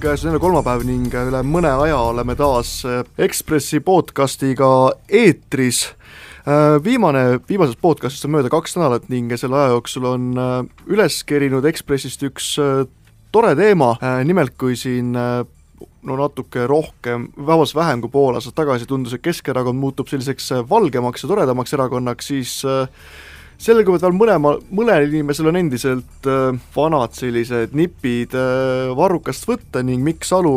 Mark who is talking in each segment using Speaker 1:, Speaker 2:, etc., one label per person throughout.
Speaker 1: käes on jälle kolmapäev ning üle mõne aja oleme taas Ekspressi podcastiga eetris. Viimane, viimasest podcastist on mööda kaks nädalat ning selle aja jooksul on üles kerinud Ekspressist üks tore teema, nimelt kui siin no natuke rohkem, vabandust, vähem kui pool aastat tagasi tundus, et Keskerakond muutub selliseks valgemaks ja toredamaks erakonnaks, siis äh, selgub, et veel mõlema, mõnel inimesel on endiselt äh, vanad sellised nipid äh, varrukast võtta ning Mikk Salu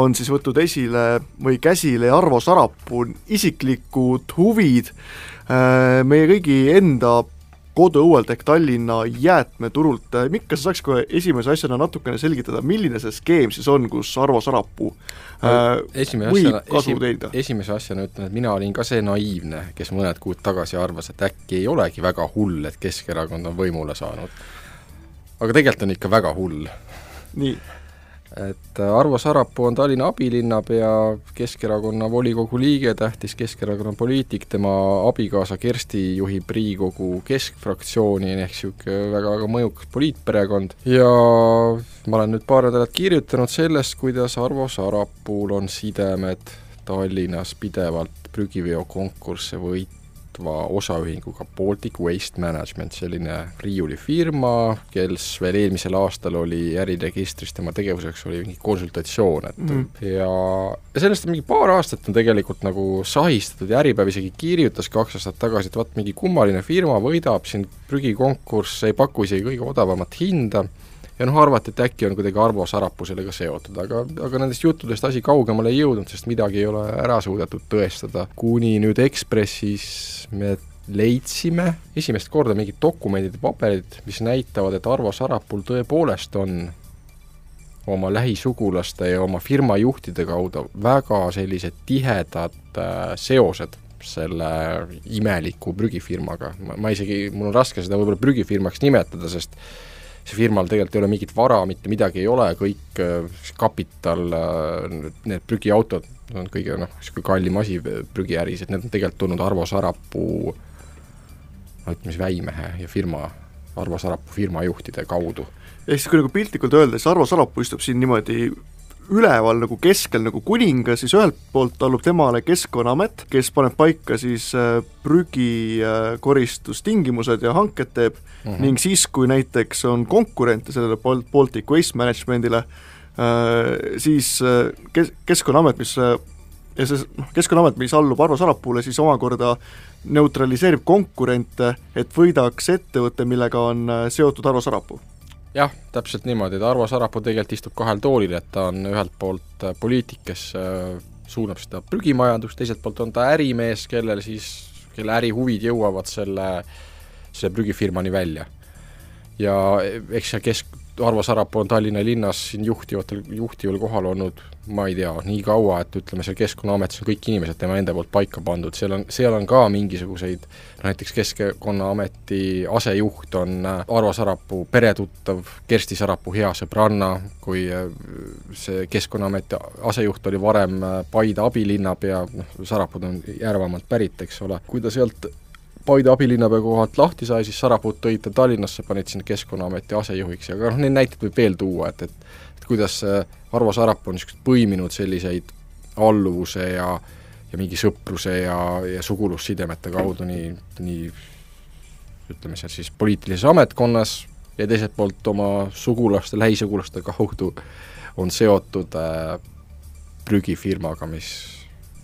Speaker 1: on siis võtnud esile või käsile Arvo Sarapuu isiklikud huvid äh, meie kõigi enda koduõuelt ehk Tallinna jäätmeturult. Mikk, kas sa saaks kohe esimese asjana natukene selgitada, milline see skeem siis on, kus Arvo Sarapuu
Speaker 2: äh, võib asjana, kasu esi, teenida? esimese asjana ütlen, et mina olin ka see naiivne, kes mõned kuud tagasi arvas, et äkki ei olegi väga hull, et Keskerakond on võimule saanud. aga tegelikult on ikka väga hull.
Speaker 1: nii
Speaker 2: et äh, Arvo Sarapuu on Tallinna abilinnapea, Keskerakonna volikogu liige, tähtis Keskerakonna poliitik, tema abikaasa Kersti juhib Riigikogu keskfraktsiooni, ehk niisugune väga-väga mõjukas poliitperekond. Ja ma olen nüüd paar nädalat kirjutanud sellest, kuidas Arvo Sarapuul on sidemed Tallinnas pidevalt prügiveokonkursse võit-, juhtiva osaühinguga Baltic Waste Management, selline riiulifirma, kes veel eelmisel aastal oli äriregistris, tema tegevuseks oli mingi konsultatsioon, et mm. ja, ja sellest on mingi paar aastat on tegelikult nagu sahistatud ja Äripäev isegi kirjutas kaks aastat tagasi, et vaat mingi kummaline firma võidab siin prügikonkursse, ei paku isegi kõige odavamat hinda ja noh, arvati, et äkki on kuidagi Arvo Sarapuu sellega seotud, aga, aga nendest juttudest asi kaugemale ei jõudnud, sest midagi ei ole ära suudetud tõestada, kuni nüüd Ekspressis me leidsime esimest korda mingid dokumendid ja paberid, mis näitavad, et Arvo Sarapuul tõepoolest on oma lähisugulaste ja oma firma juhtide kaudu väga sellised tihedad äh, seosed selle imeliku prügifirmaga, ma, isegi, mul on raske seda võib-olla prügifirmaks nimetada, sest see firmal tegelikult ei ole mingit vara, mitte midagi ei ole, kõik äh, kapital, äh, need prügiautod on kõige noh, niisugune kallim asi prügiäris, et need on tegelikult tulnud Arvo Sarapuu ütleme siis väimehe ja firma, Arvo Sarapuu firma juhtide kaudu.
Speaker 1: ehk siis kui nagu piltlikult öelda, siis Arvo Sarapuu istub siin niimoodi üleval nagu keskel nagu kuningas, siis ühelt poolt allub temale Keskkonnaamet, kes paneb paika siis äh, prügikoristustingimused ja hanked teeb mm -hmm. ning siis, kui näiteks on konkurente sellele Baltic Waste Managementile, äh, siis äh, kes-, Keskkonnaamet, mis ja see noh, Keskkonnaamet, mis allub Arvo Sarapuule, siis omakorda neutraliseerib konkurente, et võidaks ettevõte, millega on seotud Arvo Sarapuu
Speaker 2: jah, täpselt niimoodi, et Arvo Sarapuu tegelikult istub kahel toolil, et ta on ühelt poolt äh, poliitik, kes äh, suunab seda prügimajandust, teiselt poolt on ta ärimees, kellel siis, kelle ärihuvid jõuavad selle, selle prügifirmani välja. ja eks see kesk, Arvo Sarapuu on Tallinna linnas siin juhtivatel, juhtival kohal olnud ma ei tea, nii kaua, et ütleme, seal Keskkonnaametis on kõik inimesed tema enda poolt paika pandud, seal on, seal on ka mingisuguseid näiteks Keskkonnaameti asejuht on äh, Arvo Sarapuu peretuttav, Kersti Sarapuu hea sõbranna, kui äh, see Keskkonnaameti asejuht oli varem äh, Paide abilinnapea, noh, Sarapud on Järvamaalt pärit, eks ole, kui ta sealt Paide abilinnapea kohalt lahti sai, siis Sarapuud tõid ta Tallinnasse, panid sinna Keskkonnaameti asejuhiks aga noh, neid näiteid võib veel tuua, et, et et kuidas Arvo Sarapuu on niisugust põiminud selliseid alluvuse ja ja mingi sõpruse ja, ja sugulussidemete kaudu nii, nii ütleme seal siis poliitilises ametkonnas ja teiselt poolt oma sugulaste, lähisugulaste kaudu on seotud äh, prügifirmaga, mis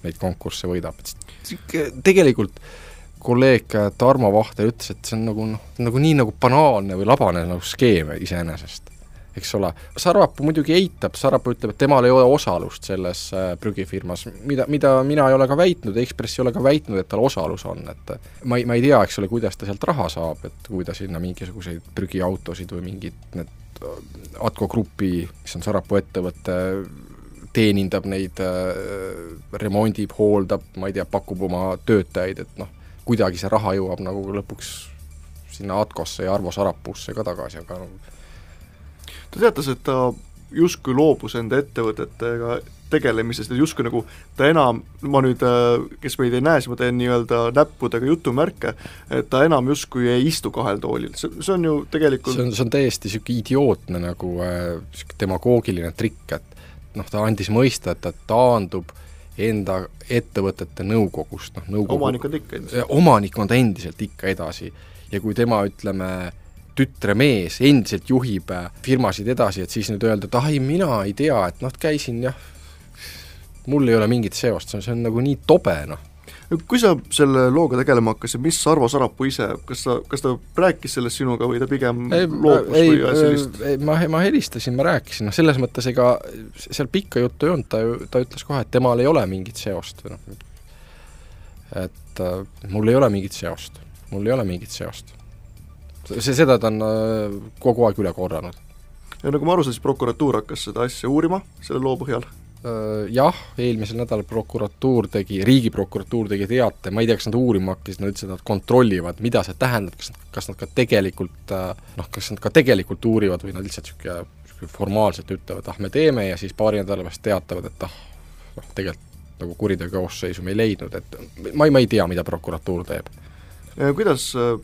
Speaker 2: neid konkursse võidab, et tegelikult kolleeg Tarmo Vahter ütles, et see on nagu noh, nagu nii nagu banaalne või labane nagu skeem iseenesest. Eks ole. Sarapuu muidugi eitab, Sarapuu ütleb, et temal ei ole osalust selles äh, prügifirmas, mida, mida mina ei ole ka väitnud, Ekspress ei ole ka väitnud, et tal osalus on, et ma ei, ma ei tea, eks ole, kuidas ta sealt raha saab, et kui ta sinna mingisuguseid prügiautosid või mingid need äh, Atko Grupi, mis on Sarapuu ettevõte, teenindab neid, äh, remondib, hooldab, ma ei tea, pakub oma töötajaid, et noh, kuidagi see raha jõuab nagu lõpuks sinna Atkosse ja Arvo Sarapuusse ka tagasi, aga noh,
Speaker 1: ta teatas, et ta justkui loobus enda ettevõtetega tegelemisest ja justkui nagu ta enam, ma nüüd, äh, kes meid ei näe, siis ma teen nii-öelda näppudega jutumärke, et ta enam justkui ei istu kahel toolil, see, see on ju tegelikult
Speaker 2: see on, see on täiesti niisugune idiootne nagu niisugune äh, demagoogiline trikk, et noh, ta andis mõista, et ta taandub enda ettevõtete nõukogust, noh nõukogu
Speaker 1: omanik on ikka endiselt.
Speaker 2: omanik on ta endiselt ikka edasi ja kui tema, ütleme, tütremees endiselt juhib äh, firmasid edasi, et siis nüüd öelda, et ah ei, mina ei tea, et noh, käisin jah, mul ei ole mingit seost, see on, see on nagu nii tobe, noh
Speaker 1: kui sa selle looga tegelema hakkasid, mis Arvo Sarapuu ise, kas ta, kas ta rääkis sellest sinuga või ta pigem
Speaker 2: ei,
Speaker 1: loobus
Speaker 2: ei,
Speaker 1: või sellist
Speaker 2: ei, ma, ma helistasin, ma rääkisin, noh selles mõttes ega seal pikka juttu ei olnud, ta ju, ta ütles kohe, et temal ei ole mingit seost või noh, et äh, mul ei ole mingit seost, mul ei ole mingit seost. see, seda ta on äh, kogu aeg üle korranud.
Speaker 1: ja nagu ma aru saan, siis prokuratuur hakkas seda asja uurima selle loo põhjal
Speaker 2: jah, eelmisel nädalal prokuratuur tegi, Riigiprokuratuur tegi teate, ma ei tea, kas nad uurima hakkasid, nad ütlesid, et nad kontrollivad, mida see tähendab, kas, kas nad ka tegelikult äh, noh, kas nad ka tegelikult uurivad või nad lihtsalt niisugune formaalselt ütlevad, ah me teeme ja siis paari nädala pärast teatavad, et ah, noh, tegelikult nagu kuriteokoosseisu me ei leidnud, et ma ei, ma ei tea, mida prokuratuur teeb.
Speaker 1: kuidas äh,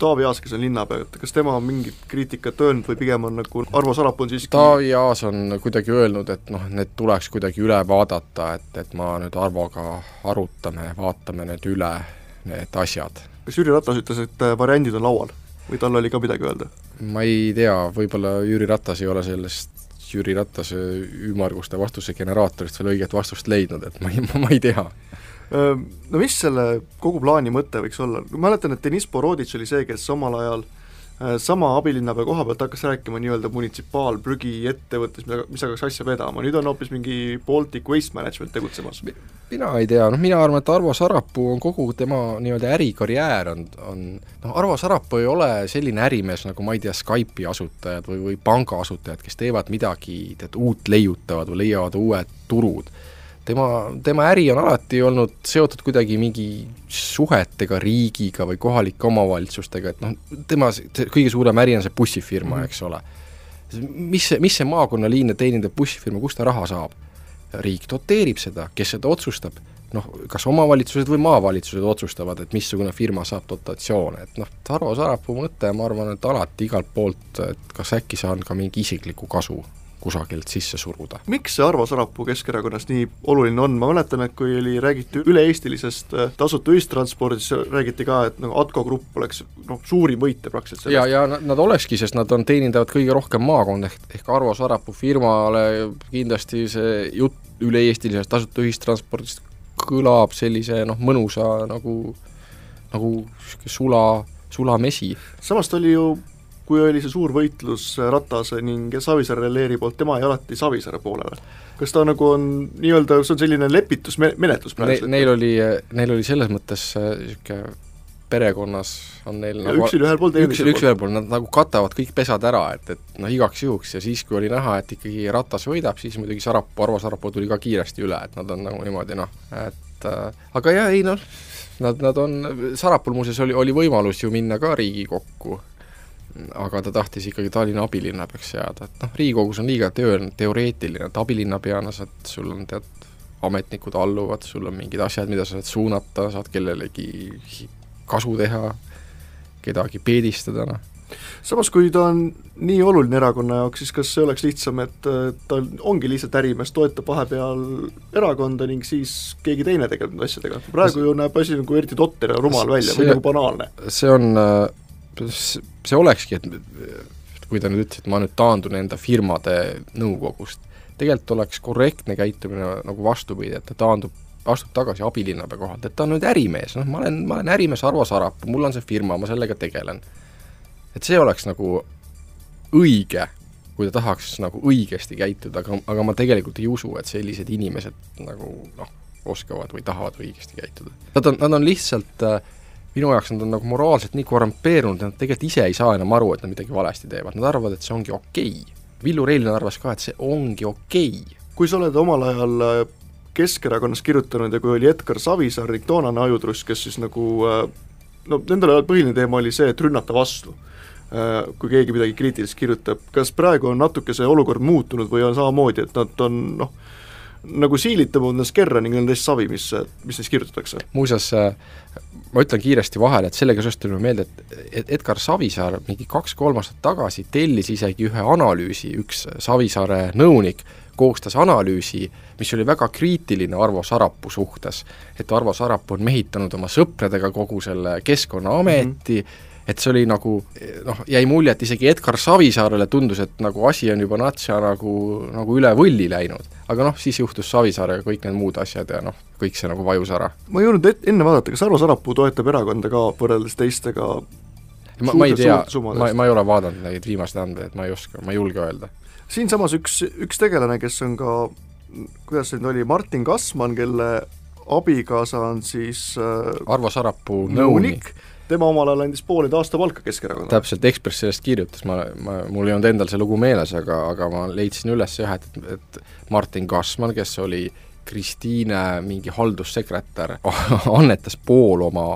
Speaker 1: Taavi Aas, kes on linnapea, et kas tema on mingit kriitikat öelnud või pigem on nagu Arvo Sarapuu on siiski
Speaker 2: Taavi Aas on kuidagi öelnud, et noh, need tuleks kuidagi üle vaadata, et, et ma nüüd Arvoga arutame, vaatame need üle, need asjad.
Speaker 1: kas Jüri Ratas ütles, et äh, variandid on laual või tal oli ka midagi öelda?
Speaker 2: ma ei tea, võib-olla Jüri Ratas ei ole sellest Jüri Ratase ümmarguste vastuse generaatorist veel õiget vastust leidnud, et ma ei, ma ei tea
Speaker 1: no mis selle kogu plaani mõte võiks olla, mäletan, et Deniss Boroditš oli see, kes omal ajal sama abilinnapea koha pealt hakkas rääkima nii-öelda munitsipaalprügiettevõttes, mida, mis hakkaks asja vedama, nüüd on hoopis mingi Baltic Waste Management tegutsemas.
Speaker 2: mina ei tea, noh mina arvan, et Arvo Sarapuu on kogu tema nii-öelda ärikarjäär on, on noh, Arvo Sarapuu ei ole selline ärimees, nagu ma ei tea, Skype'i asutajad või, või panga asutajad, kes teevad midagi, tead, uut leiutavad või leiavad uued turud tema, tema äri on alati olnud seotud kuidagi mingi suhetega riigiga või kohalike omavalitsustega, et noh, tema kõige suurem äri on see bussifirma -hmm. eks ole. mis see, mis see maakonnaliine teenindav bussifirma, kust ta raha saab? riik doteerib seda, kes seda otsustab? noh, kas omavalitsused või maavalitsused otsustavad, et missugune firma saab dotatsioone, et noh, Tarvo Sarapuu mõte, ma arvan, et alati igalt poolt, et kas äkki saan ka mingi isiklikku kasu kusagilt sisse suruda.
Speaker 1: miks see Arvo Sarapuu Keskerakonnast nii oluline on, ma mäletan, et kui oli, räägiti üle-eestilisest äh, tasuta ühistranspordist, räägiti ka, et nagu Atko Grupp oleks noh, suurim võitja praktiliselt sellest.
Speaker 2: ja, ja nad, nad olekski, sest nad on, teenindavad kõige rohkem maakonda, ehk, ehk Arvo Sarapuu firmale kindlasti see jutt üle-eestilisest tasuta ühistranspordist kõlab sellise noh, mõnusa nagu, nagu niisugune sula, sulamesi.
Speaker 1: samas ta oli ju kui oli see suur võitlus Ratase ning Savisaare leeri poolt, tema jäi alati Savisaare poolele. kas ta nagu on nii-öelda, see on selline lepitusmenetlus praegu
Speaker 2: ne,? Neil oli, neil oli selles mõttes niisugune äh, perekonnas on neil
Speaker 1: ja nagu üks oli ühel pool, teine
Speaker 2: üks, üks ühel pool, nad nagu katavad kõik pesad ära, et, et noh, igaks juhuks ja siis, kui oli näha, et ikkagi Ratas võidab, siis muidugi Sarapuu, Arvo Sarapuu tuli ka kiiresti üle, et nad on nagu niimoodi noh, et äh, aga jaa, ei noh, nad, nad on, Sarapul muuseas oli, oli võimalus ju minna ka Riigikokku aga ta tahtis ikkagi Tallinna abilinnapeaks jääda, et noh, Riigikogus on liiga teo-, teoreetiline, et abilinnapeana saad, sul on tead, ametnikud alluvad, sul on mingid asjad, mida sa saad suunata, saad kellelegi kasu teha, kedagi peedistada, noh.
Speaker 1: samas, kui ta on nii oluline erakonna jaoks, siis kas see oleks lihtsam, et ta ongi lihtsalt ärimees, toetab vahepeal erakonda ning siis keegi teine tegeleb nende asjadega, praegu ju näeb asi nagu eriti totter ja rumal välja see, või nagu banaalne.
Speaker 2: see on äh, see olekski, et kui ta nüüd ütles, et ma nüüd taandun enda firmade nõukogust, tegelikult oleks korrektne käitumine nagu vastupidi, et ta taandub, astub tagasi abilinnapea kohalt, et ta on nüüd ärimees, noh, ma olen, ma olen ärimees Arvo Sarapuu, mul on see firma, ma sellega tegelen. et see oleks nagu õige, kui ta tahaks nagu õigesti käituda, aga, aga ma tegelikult ei usu, et sellised inimesed nagu noh, oskavad või tahavad õigesti käituda. Nad on, nad on lihtsalt äh, minu jaoks nad on nagu moraalselt nii korrumpeerunud, et nad tegelikult ise ei saa enam aru, et nad midagi valesti teevad, nad arvavad, et see ongi okei. Okay.. Villu Reiljan arvas ka, et see ongi okei. Okay..
Speaker 1: kui sa oled omal ajal äh, Keskerakonnas kirjutanud ja kui oli Edgar Savisaar toonane ajutruss, kes siis nagu äh, no nendel ajal põhiline teema oli see, et rünnata vastu. Äh, kui keegi midagi kriitilist kirjutab, kas praegu on natuke see olukord muutunud või on samamoodi, et nad on noh, nagu siilitama ennast kerra ning täiesti savi, mis, mis neist kirjutatakse.
Speaker 2: muuseas, ma ütlen kiiresti vahele, et sellega seoses tuli meelde, et Edgar Savisaar mingi kaks-kolm aastat tagasi tellis isegi ühe analüüsi, üks Savisaare nõunik, koostas analüüsi, mis oli väga kriitiline Arvo Sarapuu suhtes. et Arvo Sarapuu on mehitanud oma sõpradega kogu selle Keskkonnaameti mm, -hmm et see oli nagu noh, jäi mulje, et isegi Edgar Savisaarele tundus, et nagu asi on juba natsa nagu, nagu üle võlli läinud. aga noh, siis juhtus Savisaarega kõik need muud asjad ja noh, kõik see nagu vajus ära.
Speaker 1: ma ei jõudnud enne vaadata, kas Arvo Sarapuu toetab erakonda ka võrreldes teistega
Speaker 2: ma, ma ei tea, ma, ma ei ole vaadanud neid viimaseid andmeid, et ma ei oska, ma ei julge öelda.
Speaker 1: siinsamas üks, üks tegelane, kes on ka, kuidas see nüüd oli, Martin Kasman, kelle abikaasa on siis äh,
Speaker 2: Arvo Sarapuu nõunik, nõunik
Speaker 1: tema omal ajal andis pooled aastapalka Keskerakonnale.
Speaker 2: täpselt, Ekspress sellest kirjutas, ma, ma, mul ei olnud endal see lugu meeles, aga, aga ma leidsin üles jah, et, et Martin Kassmann, kes oli Kristiine mingi haldussekretär, annetas pool oma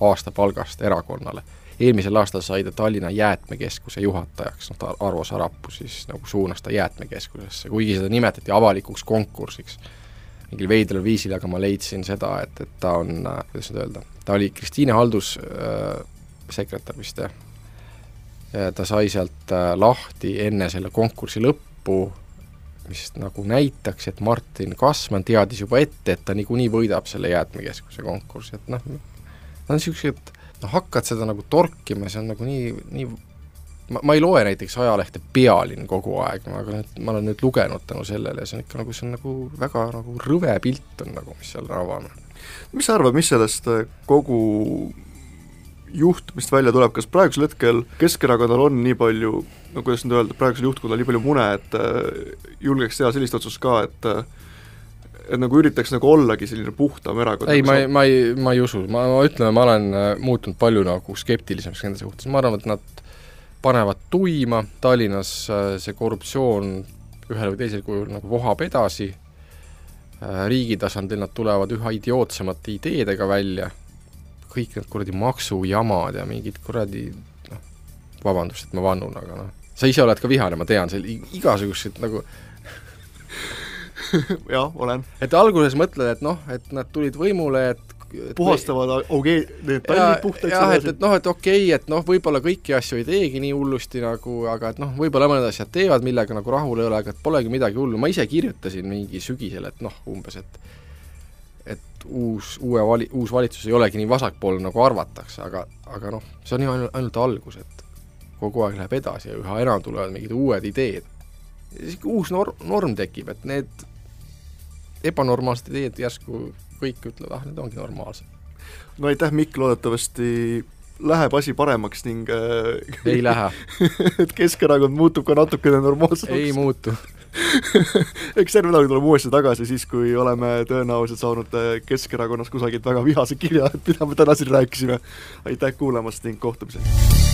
Speaker 2: aastapalgast erakonnale. eelmisel aastal sai ta Tallinna Jäätmekeskuse juhatajaks, noh ta Arvo Sarapuu siis nagu suunas ta jäätmekeskusesse, kuigi seda nimetati avalikuks konkursiks mingil veidral viisil, aga ma leidsin seda, et, et ta on, kuidas nüüd öelda, ta oli Kristiine haldussekretär äh, vist jah, ta sai sealt äh, lahti enne selle konkursi lõppu, mis nagu näitaks, et Martin Kasman teadis juba ette, et ta niikuinii võidab selle jäätmekeskuse konkursi, et noh, nad on niisugused, noh hakkad seda nagu torkima, see on nagu nii, nii ma, ma ei loe näiteks ajalehte Pealinn kogu aeg, aga nüüd ma olen nüüd lugenud tänu sellele ja see on ikka nagu, see on nagu väga nagu rõve pilt on nagu, mis seal avanud.
Speaker 1: mis sa arvad, mis sellest äh, kogu juhtumist välja tuleb, kas praegusel hetkel Keskerakonnal on nii palju, no kuidas nüüd öelda, praegusel juhtkonnal nii palju mune, et äh, julgeks teha sellist otsust ka, et äh, et nagu üritaks nagu ollagi selline puhtam erakond?
Speaker 2: ei, ma ei, ma ei, ma ei usu, ma, ma ütlen, ma olen muutunud palju nagu skeptilisemaks nende suhtes, ma arvan, et nad panevad tuima, Tallinnas äh, see korruptsioon ühel või teisel kujul nagu vohab edasi, äh, riigi tasandil nad tulevad üha idiootsemate ideedega välja, kõik need kuradi maksujamad ja mingid kuradi noh, vabandust, et ma vannun, aga noh, sa ise oled ka vihane, ma tean, seal igasugused nagu
Speaker 1: jah, olen.
Speaker 2: et alguses mõtled, et noh, et nad tulid võimule, et
Speaker 1: puhastavad okei, need tallid puhtaks
Speaker 2: jah, et, et noh, et okei okay,, et noh, võib-olla kõiki asju ei teegi nii hullusti nagu, aga et noh, võib-olla mõned asjad teevad, millega nagu rahul ei ole, aga et polegi midagi hullu, ma ise kirjutasin mingi sügisel, et noh, umbes, et et uus, uue vali-, uus valitsus ei olegi nii vasakpoolne, nagu arvatakse, aga, aga noh, see on ju ainult, ainult algus, et kogu aeg läheb edasi ja üha enam tulevad mingid uued ideed. uus norm, norm tekib, et need ebanormaalsed ideed järsku kõik ütlevad, ah, need ongi normaalsed.
Speaker 1: no aitäh, Mikk, loodetavasti läheb asi paremaks ning
Speaker 2: äh, ei lähe
Speaker 1: et Keskerakond muutub ka natukene normaalsemaks?
Speaker 2: ei muutu
Speaker 1: eks järgmine nädal tuleme uuesti tagasi, siis kui oleme tõenäoliselt saanud äh, Keskerakonnas kusagilt väga vihase kirja, et mida me täna siin rääkisime. aitäh kuulamast ning kohtumiseni!